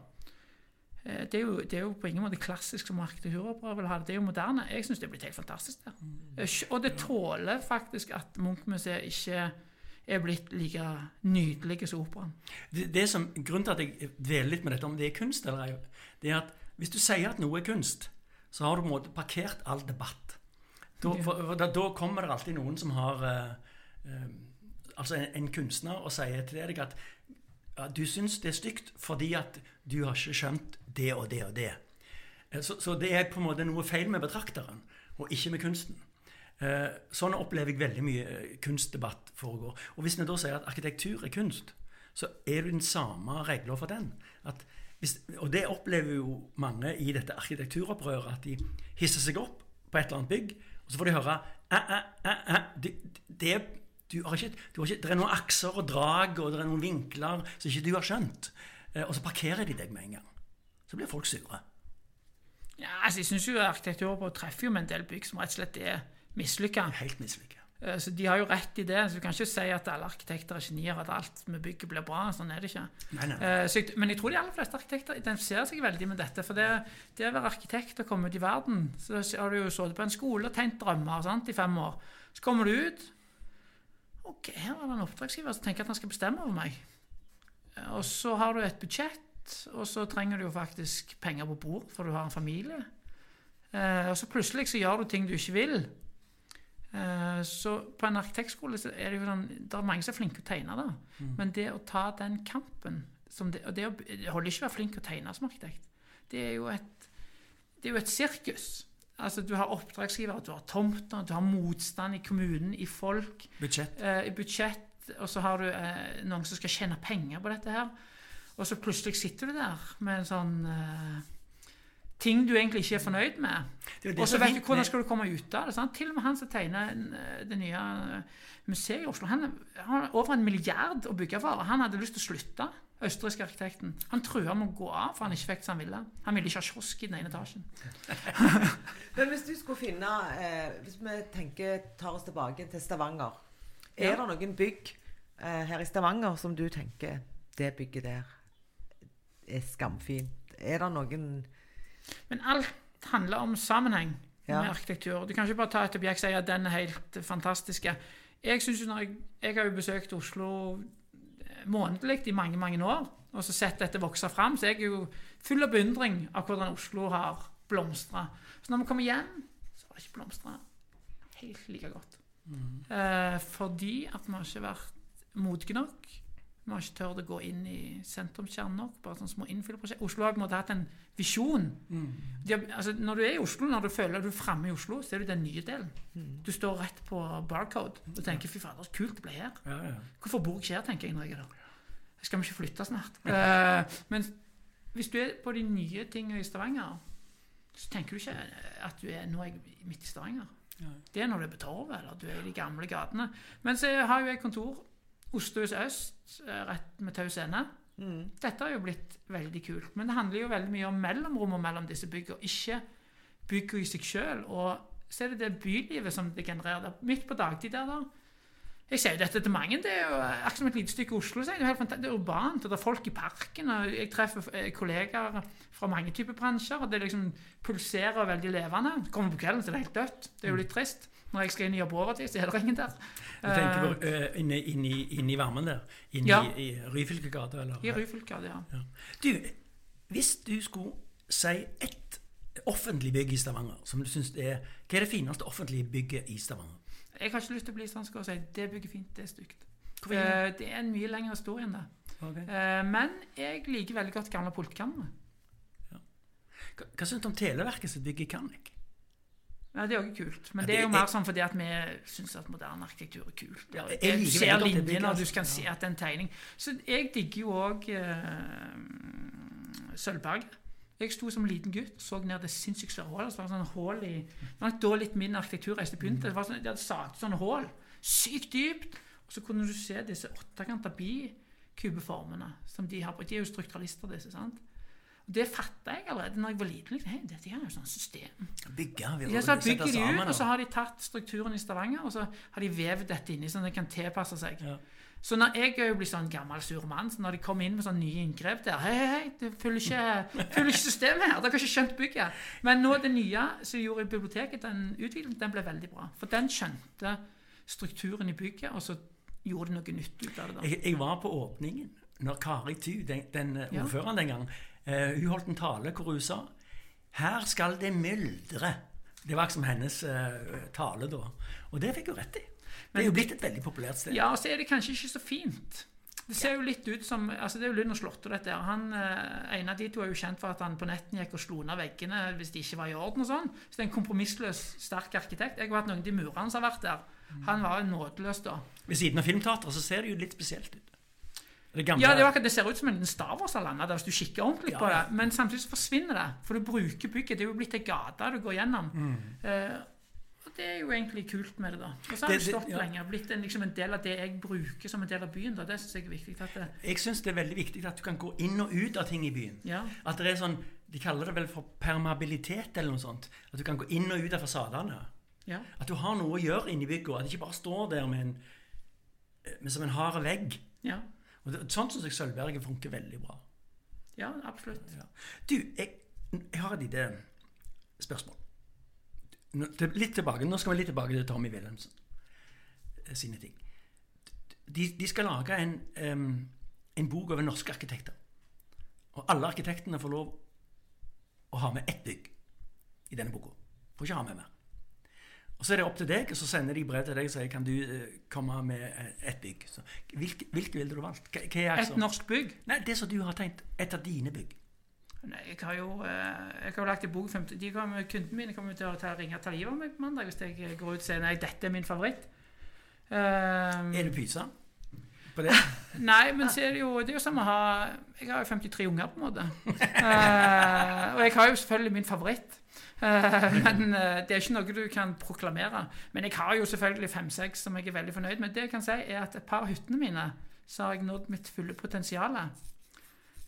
det er, jo, det er, jo, på ingen måte klassisk som arkitekturopera vil ha det. Det er jo moderne. Jeg syns det er blitt helt fantastisk der. Mm. Og det tåler faktisk at Munch-museet ikke er blitt like nydelig som operaen. Det, det som, grunnen til at jeg dveler litt med dette om det er kunst eller ei, det er at hvis du sier at noe er kunst, så har du på en måte parkert all debatt. Da, for, for da, da kommer det alltid noen som har uh, uh, Altså en, en, kunstner og sier til deg at ja, du syns det er stygt fordi at du har ikke skjønt det og det og det. Eh, så, så, det er på en måte noe feil med betrakteren, og ikke med kunsten. Eh, sånn opplever jeg veldig mye kunstdebatt foregår. Og hvis vi da sier at arkitektur er kunst, så er det den samme regler for den. Hvis, og det opplever jo mange i dette arkitekturopprøret, at de hisser seg opp på et eller annet bygg, og så får de høre æ, æ, æ, det, det, du har ikke, du har ikke, Det er noen akser og drag, og det er noen vinkler som ikke du har skjønt. Og så parkerer de deg med en gang så blir folk sure. Ja, altså Jeg syns jo arkitekturer treffer jo med en del bygg som rett og slett er mislykka. Helt mislykka. Eh, så De har jo rett i det. så Du kan ikke si at alle arkitekter er genier, at alt med bygget blir bra. Sånn er det ikke. Nei, nei. Eh, jeg, men jeg tror de aller fleste arkitekter identifiserer seg veldig med dette. For det, det å være arkitekt og komme ut i verden Så har du jo sittet på en skole og tegnet drømmer sant, i fem år. Så kommer du ut. Ok, her er det en oppdragsgiver som tenker at han skal bestemme over meg. Eh, og så har du et budsjett og så trenger du jo faktisk penger på bord, for du har en familie. Og så plutselig så gjør du ting du ikke vil. Eh, så på en arkitektskole så er det jo sånn Det er mange som er flinke til å tegne, da. Mm. Men det å ta den kampen det, Og det, å, det holder ikke å være flink til å tegne som arkitekt. Det er jo et, det er jo et sirkus. Altså, du har oppdragsgivere, du har tomter, du har motstand i kommunen, i folk. Budsjett. Eh, i budsjett, Og så har du eh, noen som skal tjene penger på dette her. Og så plutselig sitter du der med en sånn uh, ting du egentlig ikke er fornøyd med. Og så vet du hvordan skal du komme ut av det. Sant? Til og med han som tegner eh, det nye eh, museet i Oslo, han har over en milliard å bygge for. Han hadde lyst til å slutte, østerrikske arkitekten. Han trua med å gå av for han ikke fikk som han ville. Han ville ikke ha kiosk i den ene etasjen. Men hvis du skulle finne eh, Hvis vi tenker, tar oss tilbake til Stavanger. Er ja. det noen bygg eh, her i Stavanger som du tenker det bygget der er skamfint. Er det noen Men alt handler om sammenheng. Ja. med arkitektur. Du kan ikke bare ta et objekt og si at den er helt fantastisk. Jeg jeg, jeg har jo besøkt Oslo månedlig i mange mange år, og så sett dette vokse fram, så jeg er jo full av beundring av hvordan Oslo har blomstra. Så når vi kommer hjem, så har det ikke blomstra helt like godt. Eh, fordi at vi har ikke vært modige nok. Vi har ikke turt å gå inn i sentrumskjernen nok. bare sånne små innfyllprosjekt. Oslo har på en måte hatt en visjon. De har, altså, når du er i Oslo, når du føler at du er framme i Oslo, så er du den nye delen. Du står rett på barcode og tenker 'fy fader, så kult det ble her'. Ja, ja. Hvorfor bor jeg her, tenker jeg når jeg er der. Skal vi ikke flytte snart? Eh, men hvis du er på de nye tingene i Stavanger, så tenker du ikke at du er nå er jeg midt i Stavanger. Det er når du er på Torvet, eller du er i de gamle gatene. Men så har jo jeg kontor Osthus øst, eh, rett med Tau scene. Dette har jo blitt veldig kult. Men det handler jo veldig mye om mellomrommet mellom disse byggene, ikke byggene i seg sjøl. Og så er det det bylivet som det genererer. Midt på dagtid der, da. Jeg sier jo dette til mange. Det er jo akkurat som et lite stykke Oslo. Det er jo helt fantastisk. det er urbant, og det er folk i parken. og Jeg treffer eh, kollegaer fra mange typer bransjer, og det liksom pulserer veldig levende. Kommer på kvelden, så er det helt dødt. Det er jo litt trist. Når jeg skal inn i jobb overtid, så er det ingen der. Du tenker på uh, inne, inn, i- inne i varmen der? Inn Ja. i, i Ryfylkegata, eller? I Ryfylkegata, ja. Ja. Du, hvis du skulle si ett offentlig bygg i Stavanger som du synes er Hva er det fineste offentlige bygget i Stavanger? Jeg har ikke lyst til å bli sånn jeg si det bygger fint, det er stygt. Uh. Eh, Det er en mye lengre historie enn det. Okay. Uh, Men jeg liker veldig godt gamle politikammeret. Hva, hva syns du om Televerket sitt bygg i Kannik? Ja, det er også kult. Men Ja, det er jo mer mer sånn fordi at vi syns at moderne arkitektur er kult. Ja, jeg, jeg du ser det linjene, og du kan kan se at det er en tegning. Så jeg digger jo òg Sølvberget. Jeg sto som liten gutt og så ned det sinnssykt svære hullet. Så var det sånn hull i Det var da litt min arkitekturreise begynte. Det var sånn, de hadde sagt sånne hull. Sykt dypt. Og så kunne du se disse åttekanta bikubeformene som de har på. De er jo strukturalister, disse. sant? Og Det fatta jeg allerede når jeg var liten. Liksom, hey, dette er jo sånn system. Bygge? vi- Ja, så bygger de ut, og så har de tatt strukturen i Stavanger, og så har de vevet dette inni sånn at det kan tilpasse seg. Ja. Så når jeg òg blir sånn gammel sur mann, så når de kommer inn med sånne nye inngrep der Hei, hei, hei, det følger ikke, følger ikke systemet her. Dere har ikke skjønt bygget. Men nå det nye som de gjorde i biblioteket, den utviklingen, den ble veldig bra. For den skjønte strukturen i bygget, og så gjorde det noe nytt ut av det. da. Jeg, jeg var på åpningen når Kari Tu, den, den eh, Ja. ordføreren den gang, uh, hun holdt en tale hvor hun sa Her skal det myldre. Det var liksom hennes uh, tale da. Og det fikk hun rett i. Det er jo blitt et veldig populært sted. Ja, og så er det kanskje ikke så fint. Det ser jo litt ut som altså Det er jo Lund og Slåtte, dette her. Han, eh, En av de to er jo kjent for at han på netten gikk og slo ned veggene hvis de ikke var i orden og sånn. Så det er en kompromissløs, sterk arkitekt. Jeg har vært noen av de murene som har vært der. Han var jo nådeløs da. Ved siden av Filmteatret så ser det jo litt spesielt ut. Det gamle Ja, det, var, det ser ut som en Star Wars-landa hvis du kikker ordentlig Ja, på det. Men samtidig så forsvinner det. For du bruker bygget. Det er jo blitt ei gate du går gjennom. Eh, og det er jo egentlig kult med det, da. Og så har Det- stått ja. lenge. Blitt en, liksom en del av det jeg bruker som en del av byen. da. Det syns jeg er viktig. at det, Jeg syns det er veldig viktig at du kan gå inn og ut av ting i byen. ja. At det er sånn De kaller det vel for permeabilitet eller noe sånt. At du kan gå inn og ut av fasadene. Ja. At du har noe å gjøre inni bygget, at det ikke bare står der med en med som en hard vegg. ja. Og det, sånn syns jeg Sølvberget funker veldig bra. Ja, absolutt. Du, jeg, jeg har et lite spørsmål. Litt tilbake, Nå skal vi litt tilbake til Tommy Wilhelmsen eh, sine ting. De, de skal lage en, um, en bok over norske arkitekter. Og alle arkitektene får lov å ha med ett bygg i denne boka. Får ikke ha med mer. Og Så er det opp til deg, og så sender de brev til deg og sier kan du uh, komme med eh, ett bygg. Så, hvilke, hvilke ville du valgt? Hva er Et altså- norsk bygg. Nei, det som du har tenkt. Et av dine bygg. Nei, jeg har jo eh, jeg har jo lagt en bok de kommer, Kundene mine kommer til å ta, ringe ta livet meg på mandag hvis jeg eh, går ut og sier nei, dette er min favoritt. Um, Er du pysa på det? Nei, men så er det jo Det er jo som å ha Jeg har jo 53 unger, på en måte. uh, og jeg har jo selvfølgelig min favoritt. Uh, men uh, det er ikke noe du kan proklamere. Men jeg har jo selvfølgelig fem-seks som jeg er veldig fornøyd med. Det jeg kan si, er at et par av hyttene mine så har jeg nådd mitt fulle potensial.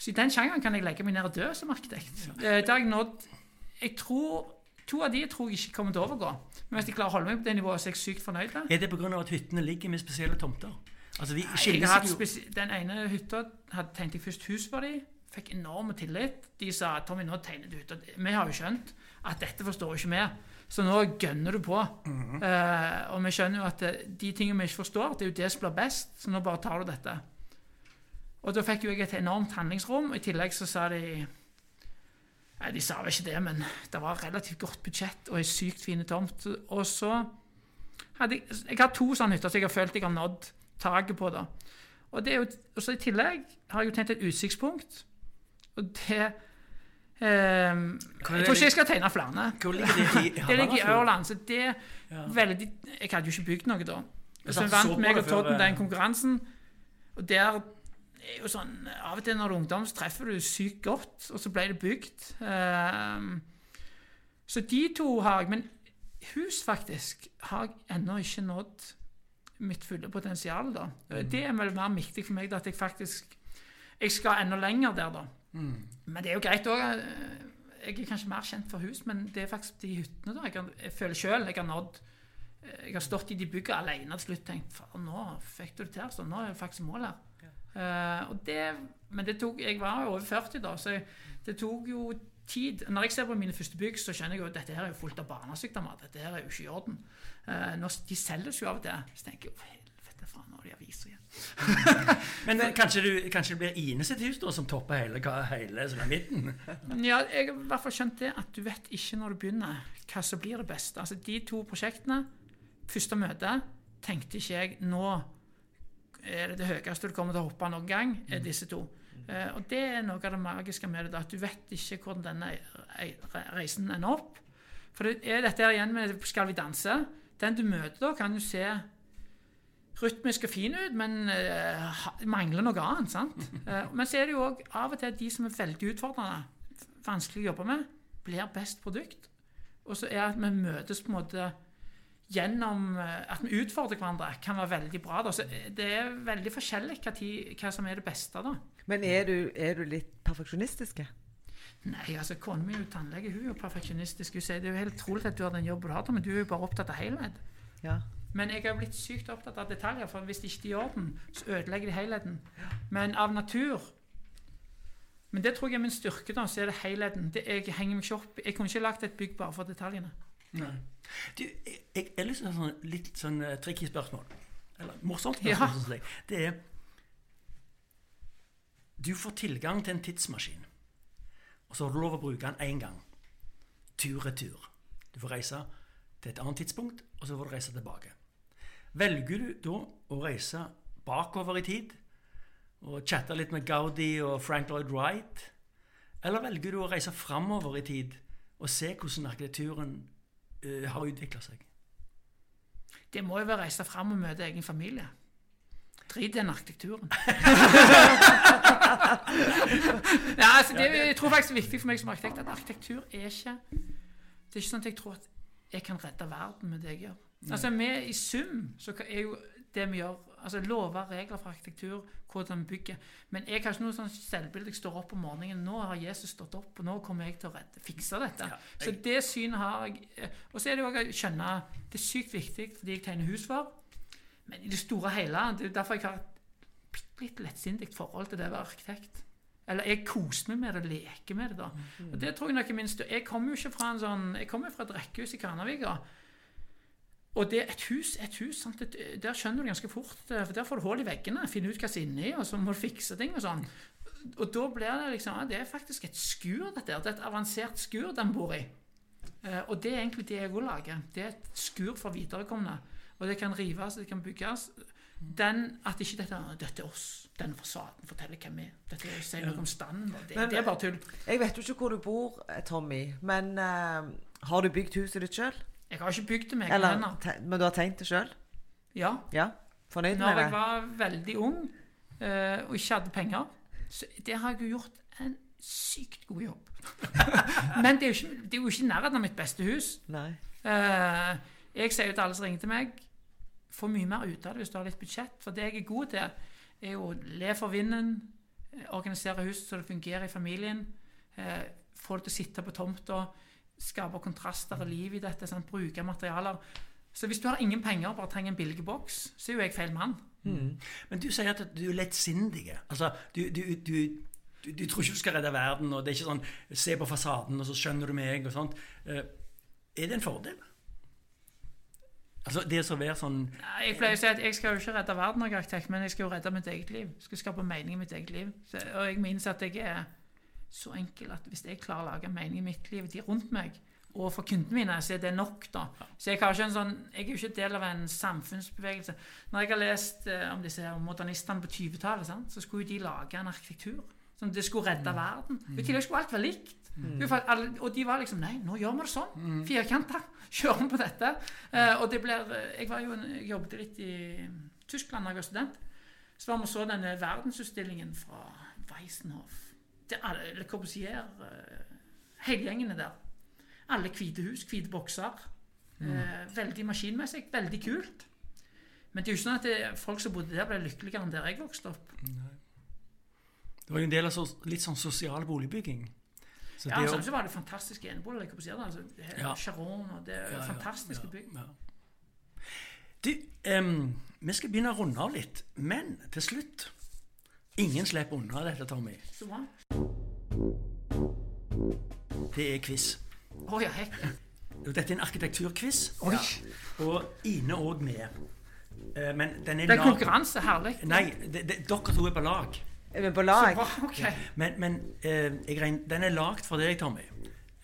Så i den sjangeren kan jeg legge meg ned og dø som arkitekt. Eh, det har jeg nådd Jeg tror To av de tror jeg ikke kommer til å overgå. Men hvis jeg klarer å holde meg på det nivået, så er jeg sykt fornøyd. Er det pga. at hyttene ligger med spesielle tomter? Altså, de skiller seg jo den ene hytta hadde, tegnet jeg først hus for de. fikk enorm tillit. De sa 'Tommy, nå tegner du ut'. Vi har jo skjønt at dette forstår ikke vi. Så nå gønner du på. Eh, og vi skjønner jo at eh, de tingene vi ikke forstår, det er jo det som blir best. Så nå bare tar du dette. Og da fikk jo jeg et enormt handlingsrom. I tillegg så sa de Nei, de sa vel ikke det, men det var relativt godt budsjett og ei sykt fin tomt. Og så hadde jeg Jeg har to sånne hytter som jeg har følt jeg har nådd taket på. da. Og, det er jo, og så I tillegg har jeg jo tegnet et utsiktspunkt. Og det Um, Jeg tror ikke jeg skal tegne flere. Hvor ligger det i Det ligger i Ørland. Så det Ja. veldig Jeg hadde jo ikke bygd noe da. Så vant meg og Todden den konkurransen. Og der er jo sånn Av og til når du er ungdom, så treffer du sykt godt, og så ble det bygd. Ehm, så de to har jeg. Men hus, faktisk, har jeg ennå ikke nådd mitt fulle potensial. da. Det er vel mer viktig for meg da, at jeg faktisk Jeg skal enda lenger der, da. Mm. Men det er jo greit òg. Jeg er kanskje mer kjent for hus, men det er faktisk de hyttene. da. Jeg, kan, jeg føler sjøl jeg har nådd Jeg har stått i de byggene alene til slutt tenkt faen, nå fikk du det til. Så nå er jeg faktisk mål her. Eh, og det, men det tok, jeg var jo over 40 da, så jeg, det tok jo tid. Når jeg ser på mine første bygg, så skjønner jeg jo at dette her er jo fullt av barnesykdommer. Dette her er jo ikke i orden. Uh, når de selges jo av og til. Så tenker jeg jo helvete, faen, nå har de aviser igjen. Men eh, kanskje, du, kanskje det blir Ine sitt hus da, som topper hele, hele midten? Ja, jeg har i hvert fall skjønt det at du vet ikke når du begynner hva som blir det beste. Altså De to prosjektene, første møte, tenkte ikke jeg nå er det det høyeste du kommer til å hoppe noen gang, er disse to. Uh, og det er noe av det magiske med det, at du vet ikke hvordan denne re- reisen ender opp. For det er dette her igjen med Skal vi danse. Den du møter da, kan jo se rytmisk og fin ut, men uh, mangler noe annet. sant? Uh, men så er det jo òg av og til at de som er veldig utfordrende, vanskelig å jobbe med, blir best produkt. Og så er at vi møtes på en måte gjennom eh, at vi utfordrer hverandre, kan være veldig bra. Da. Så eh, det er veldig forskjellig hva, tid, hva som er det beste. da. Men er du, er du litt perfeksjonistiske? Nei, altså Kona mi er jo tannlege, hun er jo perfeksjonistisk. Hun sier det er jo helt trolig at du har den jobben du har, men du er jo bare opptatt av helhet. Ja. Men jeg er blitt sykt opptatt av detaljer, for hvis ikke de er i orden, så ødelegger de helheten. Men av natur Men det tror jeg er min styrke, da, så er det helheten. Det, jeg henger meg ikke opp Jeg kunne ikke lagt et bygg bare for detaljene. Nei. Du, jeg, jeg har lyst til å sånn, litt sånn uh, tricky spørsmål. Eller morsomt Ja. spørsmål, synes jeg. Det er Du får tilgang til en tidsmaskin, og så har du lov å bruke den én gang. Tur-retur. Du får reise til et annet tidspunkt, og så får du reise tilbake. Velger du da å reise bakover i tid og chatte litt med Gaudi og Frank Lloyd Wright? Eller velger du å reise framover i tid og se hvordan arkitekturen har utvikla seg? Det må jo være å reise fram og møte egen familie. Drit i den arkitekturen. ja, altså, det, jeg tror faktisk det er viktig for meg som arkitekt at arkitektur er ikke Det er ikke sånn at jeg tror at jeg kan redde verden med det jeg gjør. Altså, med, I sum så er jo det vi gjør altså Lover, regler for arkitektur, hvordan vi bygger. Men jeg har ikke noe sånn selvbilde. Jeg står opp om morgenen. Nå har Jesus stått opp, og nå kommer jeg til å redde, fikse dette. Ja, Så det synet har jeg. eh, Og så er det jo å skjønne Det er sykt viktig fordi jeg tegner hus for. Men i det store og hele Det er derfor jeg har et litt lettsindig forhold til det å være arkitekt. Eller jeg koser meg med det, leker med det. da. Og det tror Jeg nok er minst, jeg kommer jo ikke fra en sånn, jeg kommer fra et rekkehus i Karnavika. Og det er et hus, et hus, sant? Der skjønner du ganske fort, eh, for der får du hull i veggene, finne ut hva som er inni, og så må du fikse ting og sånn. Og da blir det liksom, det er faktisk et skur dette det er et avansert skur den bor i. Eh, og det er egentlig det jeg òg lager. Det er et skur for viderekomne. Og det kan rives, det kan bygges. Den, at ikke dette, dette er oss, denne fasaden forteller hvem vi er. Dette sier noe om standen. Det, Men- det er bare tull. Jeg vet jo ikke hvor du bor, eh, Tommy, men uh, har du bygd huset ditt sjøl? Jeg har ikke bygd det med egne hender. men du har tenkt det sjøl? Ja. Ja? Fornøyd Når med jeg var veldig ung uh, og ikke hadde penger, så det har jeg jo gjort en sykt god jobb. Men det er, jo ikke, det er jo ikke nærheten av mitt beste hus. Nei. Uh, jeg sier jo til alle som ringer til meg Få mye mer ut av det hvis du har litt budsjett. For det jeg er god til, er jo å le for vinden, eh, organisere huset så det fungerer i familien, uh, få det til å sitte på tomta, skape kontraster og liv i dette, sant? bruke materialer. Så hvis du har ingen penger og bare trenger en billig boks, så er jo jeg feil mann. Men du sier at du er lettsindig. Altså, du, du, du, du, tror ikke du skal redde verden, og det er ikke sånn Se på fasaden, og så skjønner du meg, og sånt. Eh, er det en fordel? Altså, det å være sånn Jeg pleier å si at jeg skal jo ikke redde verden, er men jeg skal jo redde mitt eget liv. Jeg skal skape mening i mitt eget liv. Og jeg minnes at jeg er så enkel at hvis jeg klarer å lage mening i mitt liv, de rundt meg, og for kundene mine, så er det nok, da. Så jeg, har ikke en sånn, jeg er jo ikke del av en samfunnsbevegelse. Når jeg har lest eh, om disse her modernistene på 20-tallet, så skulle jo de lage en arkitektur. som det skulle redde verden. I tillegg skulle alt være likt. Mm. og de var liksom Nei, nå gjør vi det sånn. Firkanta. Kjører vi på dette. Eh, og det blir Jeg var jo en, jeg jobbet litt i Tyskland da jeg var student. Så var vi og så denne verdensutstillingen fra Weissenhof. Er alle Le Corbusier. eh, hele gjengen er der. Alle hvite hus, hvite bokser. Eh, veldig maskinmessig. Veldig kult. Men det er jo ikke sånn at det, folk som bodde der, ble lykkeligere enn der jeg vokste opp. Det var jo en del av så, litt sånn sosial boligbygging. Så Ja, Samtidig var det fantastiske eneboliger. Altså, Ja. Charon og det Ja, fantastiske ja, bygg. ja. Du, um, vi skal begynne å runde av litt, men til slutt Ingen slipper unna dette, Tommy. Så bra. Det er quiz. Å ja, hekk. Dette er en arkitekturquiz, Oi. og Ine òg med. Eh, Men den er Det er lag- konkurranse. Herlig. Nei, det, det, dere to er på lag. Er vi på Så bra. Ok. Men, men eh, jeg regner, den er lagd for deg, Tommy.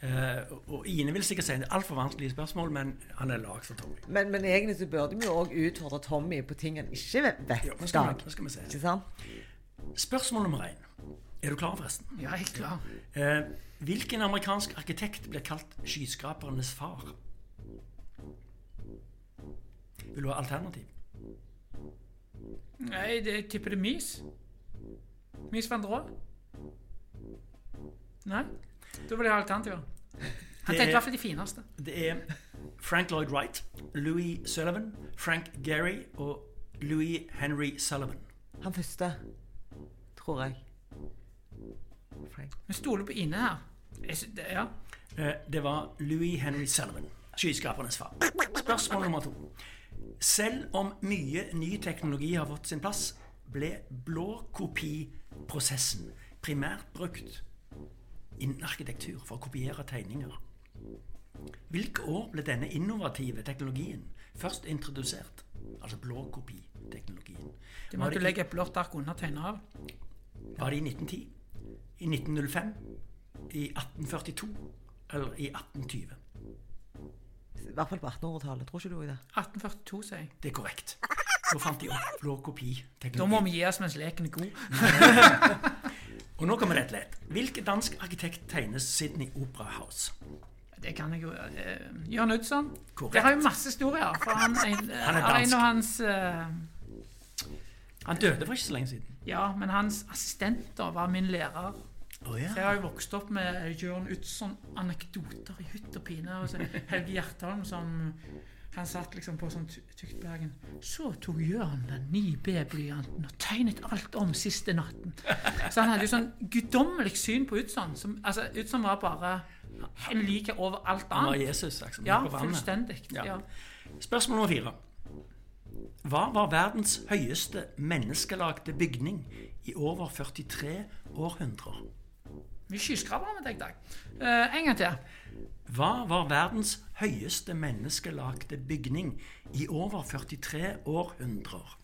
Eh, og- Ine vil sikkert si det er altfor vanskelige spørsmål, men han er lagd for Tommy. Men, men egentlig så burde vi jo òg utfordre Tommy på ting han ikke vet. Ja, nå skal vi, nå skal vi se. Ikke sant? Spørsmål nummer én. Er du klar, forresten? Ja, helt klar. Eh, hvilken amerikansk arkitekt blir kalt skyskrapernes far? Vil du ha alternativ? Nei, det tipper det er Mies. Mies van der Rohe? Nei? Da vil jeg ha alternativer. Han tenkte i hvert fall de fineste. Det er Frank Lloyd Wright, Louis Sullivan, Frank Gehry og Louis Henry Sullivan. Han første, tror jeg. Frank. Vi stoler på Ine her. Det- Ja. Eh, Det var Louis Henry Sullivan, skyskrapernes far. Spørsmål nummer to. Selv om mye ny teknologi har fått sin plass, ble blåkopiprosessen primært brukt innen arkitektur for å kopiere tegninger. Hvilke år ble denne innovative teknologien først introdusert? Altså blåkopiteknologien. Det Var måtte det, legge et blått ark under tegner av. var det i 1910? I 1905? I 1842? Eller i 1820? I hvert fall på 1800-tallet. Tror ikke du det? 1842, sier jeg. Det er korrekt. Nå fant de opp blå kopi. Da må vi gi oss mens leken er god. Og nå kommer dette lett. Hvilken dansk arkitekt tegner Sydney Opera House? Det kan jeg jo uh, Jørn Utzon. Korrekt. Det har jo masse historier. For han, en, Han er en av hans eh, Han døde for ikke så lenge siden. Ja, men hans assistenter var min lærer. Oh, ja. Så jeg har jo vokst opp med Jørn Utzon-anekdoter i hytt og pine. Og så Helge Hjertholm som Han satt liksom på sånn Tyktbergen. tykt bergen. Så tok Jørn den 9B-blyanten og tegnet alt om siste natten. Så han hadde jo sånn guddommelig syn på Utzon. Som, altså, Utzon var bare en like over alt Han var annet. Jesus, liksom. Ja, fullstendig. Ja. Ja. Spørsmål nummer fire. Hva var verdens høyeste menneskelagte bygning i over 43 århundrer? Mye skyskrapere med deg, Dag. Eh, en gang til. Hva var verdens høyeste menneskelagte bygning i over 43 århundrer?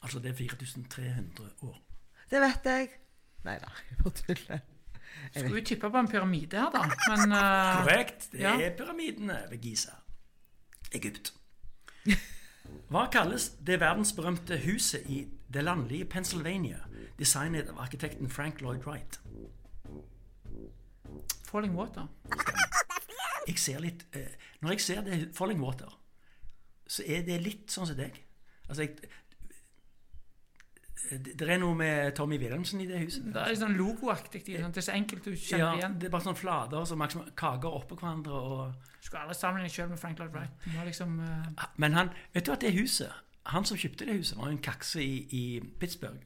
Altså det er 4300 år. Det vet jeg. Nei da, jeg bare tuller. Jeg Skulle jo tippe på en pyramide her, da. Men uh, Korrekt. Det ja. er pyramidene ved Giza. Egypt. Hva kalles det verdensberømte huset i det landlige Pennsylvania, designet av arkitekten Frank Lloyd Wright? Falling Water. Jeg ser litt eh, Når jeg ser det Falling Water, så er det litt sånn som deg. Altså, jeg det, er noe med Tommy Wilhelmsen i det huset. Det er sånn logoaktig. Sånn. det, er så enkelt du kjenner Ja, igjen. det er bare sånn flater som så kaker oppå hverandre. og... Skulle aldri sammenligne sjøl med Frank Lloyd Wright. Liksom uh... Men han, vet du at det huset Han som kjøpte det huset, var en kakse i, i Pittsburgh.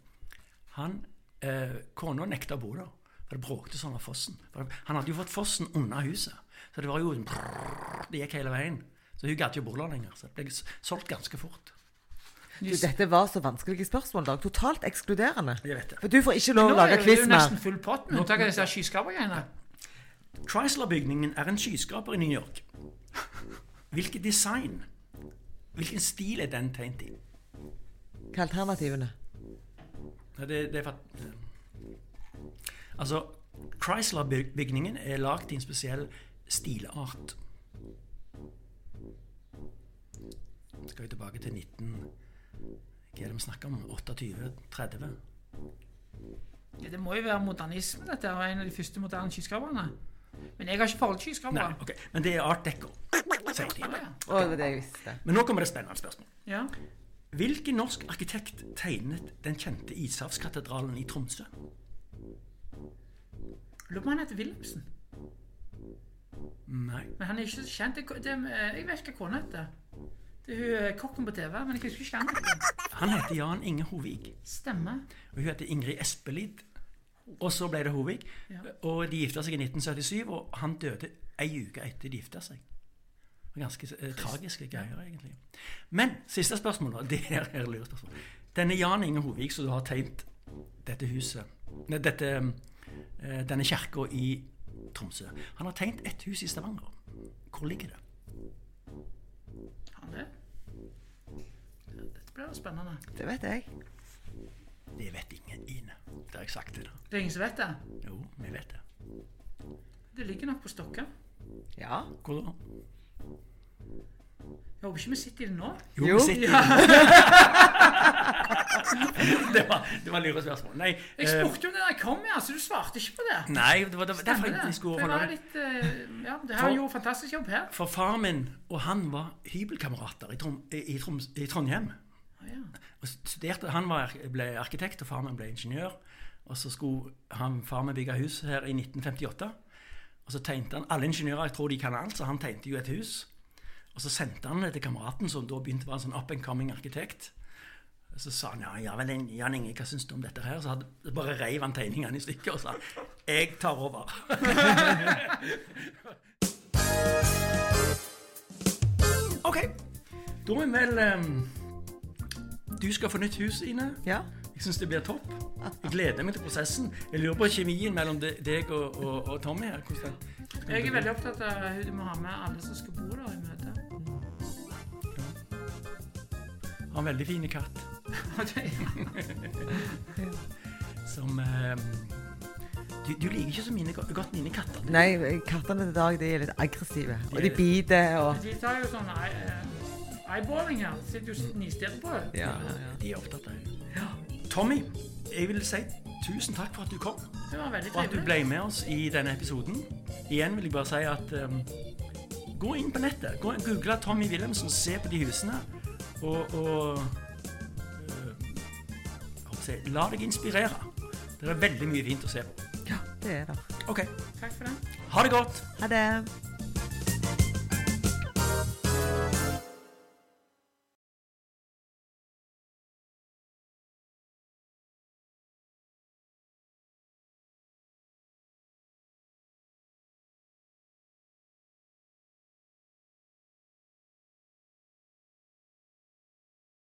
Han, eh, Kona nekta å bo der, for det bråkte sånn av fossen. Han hadde jo fått fossen unna huset, så det var jo Det gikk hele veien. Så hun gadd ikke å bo der lenger. Så det ble solgt ganske fort. Du, dette var så vanskelige spørsmål, Dag. Totalt ekskluderende. Jeg vet det. For du får ikke lov Nå å lage er det jo nesten full pott Nå tar jeg disse skyskrapergreiene. Chrysler-bygningen er en skyskraper i New York. Hvilket design, hvilken stil er den tegnet i? Hva er alternativene? Nei, Det, det er for, altså, Chrysler-bygningen er lagd i en spesiell stilart. Skal vi tilbake til 19... Hva er det vi snakker om? 28-30? Ja, det må jo være modernisme, dette er en av de første moderne skyskraperne. Men jeg har ikke forhold til skyskrapere. Okay. Men det er art deco. sier de. Ja, ja. Det jeg visste. Men nå kommer det spennende spørsmål. ja. Hvilken norsk arkitekt tegnet den kjente ishavskatedralen i Tromsø? Lurer på om han heter Wilhelmsen. Nei. Men han er ikke så kjent. Jeg vet hva kona heter. Det er hun kokken på TV, men jeg husker ikke han. Han heter Jan Inge Hovig. Stemmer. Og hun heter Ingrid Espelid. Og så ble det Hovig. Ja. Og de gifta seg i 1977, og han døde ei uke etter de gifta seg. Ganske eh, tragiske greier, egentlig. Men siste spørsmål, da. Det er er lurespørsmål. Denne Jan Inge Hovig som du har tegnet dette huset Nei, dette, eh, denne kirka i Tromsø. Han har tegnet et hus i Stavanger. Hvor ligger det? Det? Dette blir spennende. Det vet jeg. Det vet ingen, Ine. Det har jeg sagt til deg. Det er ingen som vet det. Jo, vi vet det. Det ligger nok på Stokka. Ja. Hvor da? Jeg håper ikke vi sitter i det nå. Jo, Jo. vi sitter i det. var, det var lurespørsmål. Nei, Jeg eh, spurte jo det da jeg kom, ja, så du svarte ikke på det. nei, det var det, derfor Stemmer jeg det? skulle jeg var litt, eh, ja, det her For- gjorde fantastisk jobb her. For far min og han var hybelkamerater i, Trom, i, i, Troms, i Trondheim. Ja. Studerte, han var, ble arkitekt, og far min ble ingeniør. Og så skulle han, far min bygge hus her i 1958. Og så tegnte han Alle ingeniører jeg tror de kan alt, så han tegnte jo et hus. Og så sendte han det til kameraten, som da begynte å være en sånn up and coming arkitekt. Så sa han ja, ja vel, Jan Inge, hva syns du om dette her? Så hadde, bare reiv han tegningene i stykker og sa jeg tar over. ok, da er vi vel um, Du skal få nytt hus, Ine. Ja. Jeg syns det blir topp. Jeg gleder meg til prosessen. Jeg lurer på kjemien mellom deg og, og, og Tommy. her. Hvordan den- Jeg er veldig opptatt av at du må ha med alle som skal bo der Har en veldig fin katt som eh, du, du liker ikke så mine, godt mine katter. du. Nei, kattene til Dag de er litt aggressive. Og de De- biter og De tar jo sånn eh, eyeballing her. Sitter jo nistirrer på det. Ja, ja, ja. De er opptatt av det. Tommy, jeg vil si tusen takk for at du kom. Det var veldig Og at du ble med oss i denne episoden. Igjen vil jeg bare si at um, gå inn på nettet. Gå, Google Tommy Wilhelmsen, se på de husene. Og, og øh, si, la deg inspirere. Det er veldig mye fint å se på. ja, det er det. OK. Takk for det. Ha det godt. Ha det.